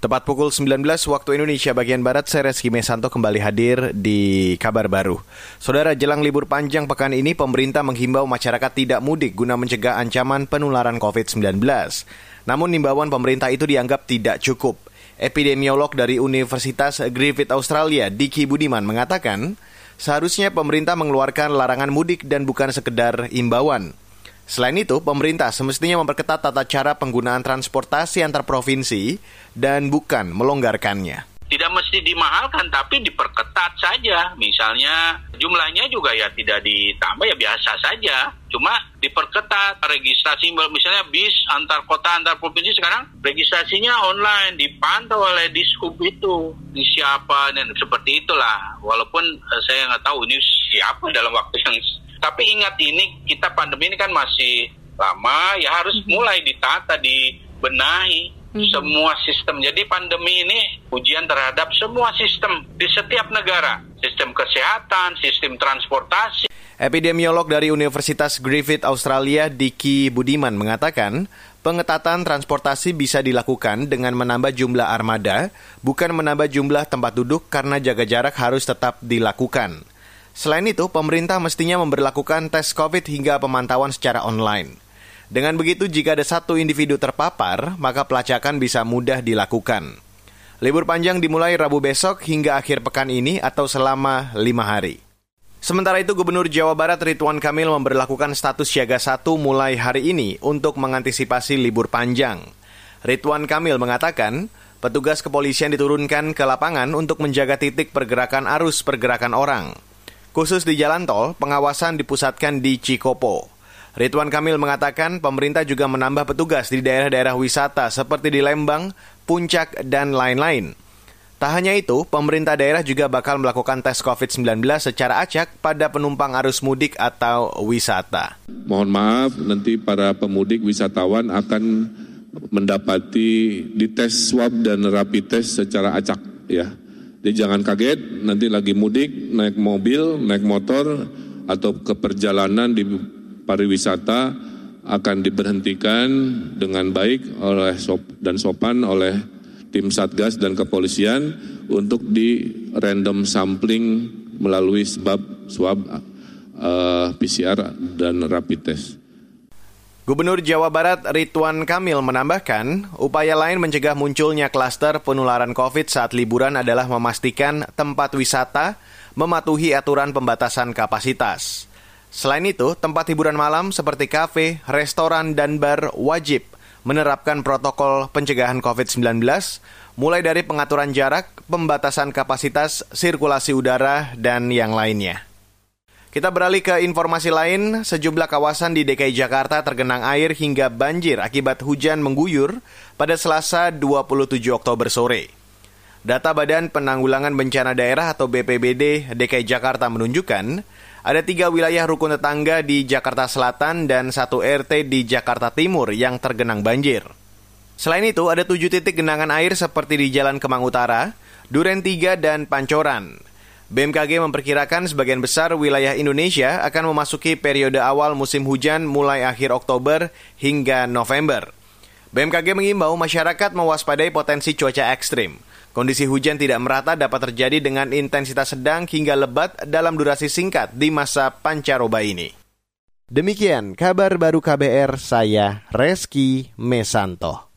Tepat pukul 19 waktu Indonesia bagian Barat, saya Reski Mesanto kembali hadir di kabar baru. Saudara, jelang libur panjang pekan ini, pemerintah menghimbau masyarakat tidak mudik guna mencegah ancaman penularan COVID-19. Namun himbauan pemerintah itu dianggap tidak cukup. Epidemiolog dari Universitas Griffith Australia, Diki Budiman, mengatakan, seharusnya pemerintah mengeluarkan larangan mudik dan bukan sekedar imbauan. Selain itu, pemerintah semestinya memperketat tata cara penggunaan transportasi antar provinsi dan bukan melonggarkannya. Tidak mesti dimahalkan, tapi diperketat saja. Misalnya jumlahnya juga ya tidak ditambah ya biasa saja. Cuma diperketat registrasi misalnya bis antar kota antar provinsi sekarang registrasinya online dipantau oleh dishub itu di siapa dan seperti itulah. Walaupun eh, saya nggak tahu ini siapa dalam waktu yang tapi ingat ini kita pandemi ini kan masih lama ya harus mm -hmm. mulai ditata, dibenahi mm -hmm. semua sistem. Jadi pandemi ini ujian terhadap semua sistem di setiap negara, sistem kesehatan, sistem transportasi. Epidemiolog dari Universitas Griffith Australia, Diki Budiman mengatakan, pengetatan transportasi bisa dilakukan dengan menambah jumlah armada, bukan menambah jumlah tempat duduk karena jaga jarak harus tetap dilakukan. Selain itu, pemerintah mestinya memperlakukan tes COVID hingga pemantauan secara online. Dengan begitu, jika ada satu individu terpapar, maka pelacakan bisa mudah dilakukan. Libur panjang dimulai Rabu besok hingga akhir pekan ini atau selama lima hari. Sementara itu, Gubernur Jawa Barat Ridwan Kamil memperlakukan status siaga satu mulai hari ini untuk mengantisipasi libur panjang. Ridwan Kamil mengatakan, petugas kepolisian diturunkan ke lapangan untuk menjaga titik pergerakan arus pergerakan orang. Khusus di jalan tol, pengawasan dipusatkan di Cikopo. Ridwan Kamil mengatakan pemerintah juga menambah petugas di daerah-daerah wisata seperti di Lembang, Puncak, dan lain-lain. Tak hanya itu, pemerintah daerah juga bakal melakukan tes COVID-19 secara acak pada penumpang arus mudik atau wisata. Mohon maaf, nanti para pemudik wisatawan akan mendapati dites swab dan rapid test secara acak ya. Jadi jangan kaget nanti lagi mudik, naik mobil, naik motor, atau ke perjalanan di pariwisata akan diberhentikan dengan baik oleh sop dan sopan oleh tim Satgas dan kepolisian untuk di random sampling melalui sebab swab uh, eh, PCR dan rapid test. Gubernur Jawa Barat Ridwan Kamil menambahkan, upaya lain mencegah munculnya klaster penularan COVID saat liburan adalah memastikan tempat wisata mematuhi aturan pembatasan kapasitas. Selain itu, tempat hiburan malam seperti kafe, restoran, dan bar wajib menerapkan protokol pencegahan COVID-19, mulai dari pengaturan jarak, pembatasan kapasitas, sirkulasi udara, dan yang lainnya. Kita beralih ke informasi lain, sejumlah kawasan di DKI Jakarta tergenang air hingga banjir akibat hujan mengguyur pada Selasa 27 Oktober sore. Data Badan Penanggulangan Bencana Daerah atau BPBD DKI Jakarta menunjukkan ada tiga wilayah rukun tetangga di Jakarta Selatan dan satu RT di Jakarta Timur yang tergenang banjir. Selain itu, ada tujuh titik genangan air seperti di Jalan Kemang Utara, Duren 3, dan Pancoran. BMKG memperkirakan sebagian besar wilayah Indonesia akan memasuki periode awal musim hujan mulai akhir Oktober hingga November. BMKG mengimbau masyarakat mewaspadai potensi cuaca ekstrim. Kondisi hujan tidak merata dapat terjadi dengan intensitas sedang hingga lebat dalam durasi singkat di masa pancaroba ini. Demikian kabar baru KBR saya Reski Mesanto.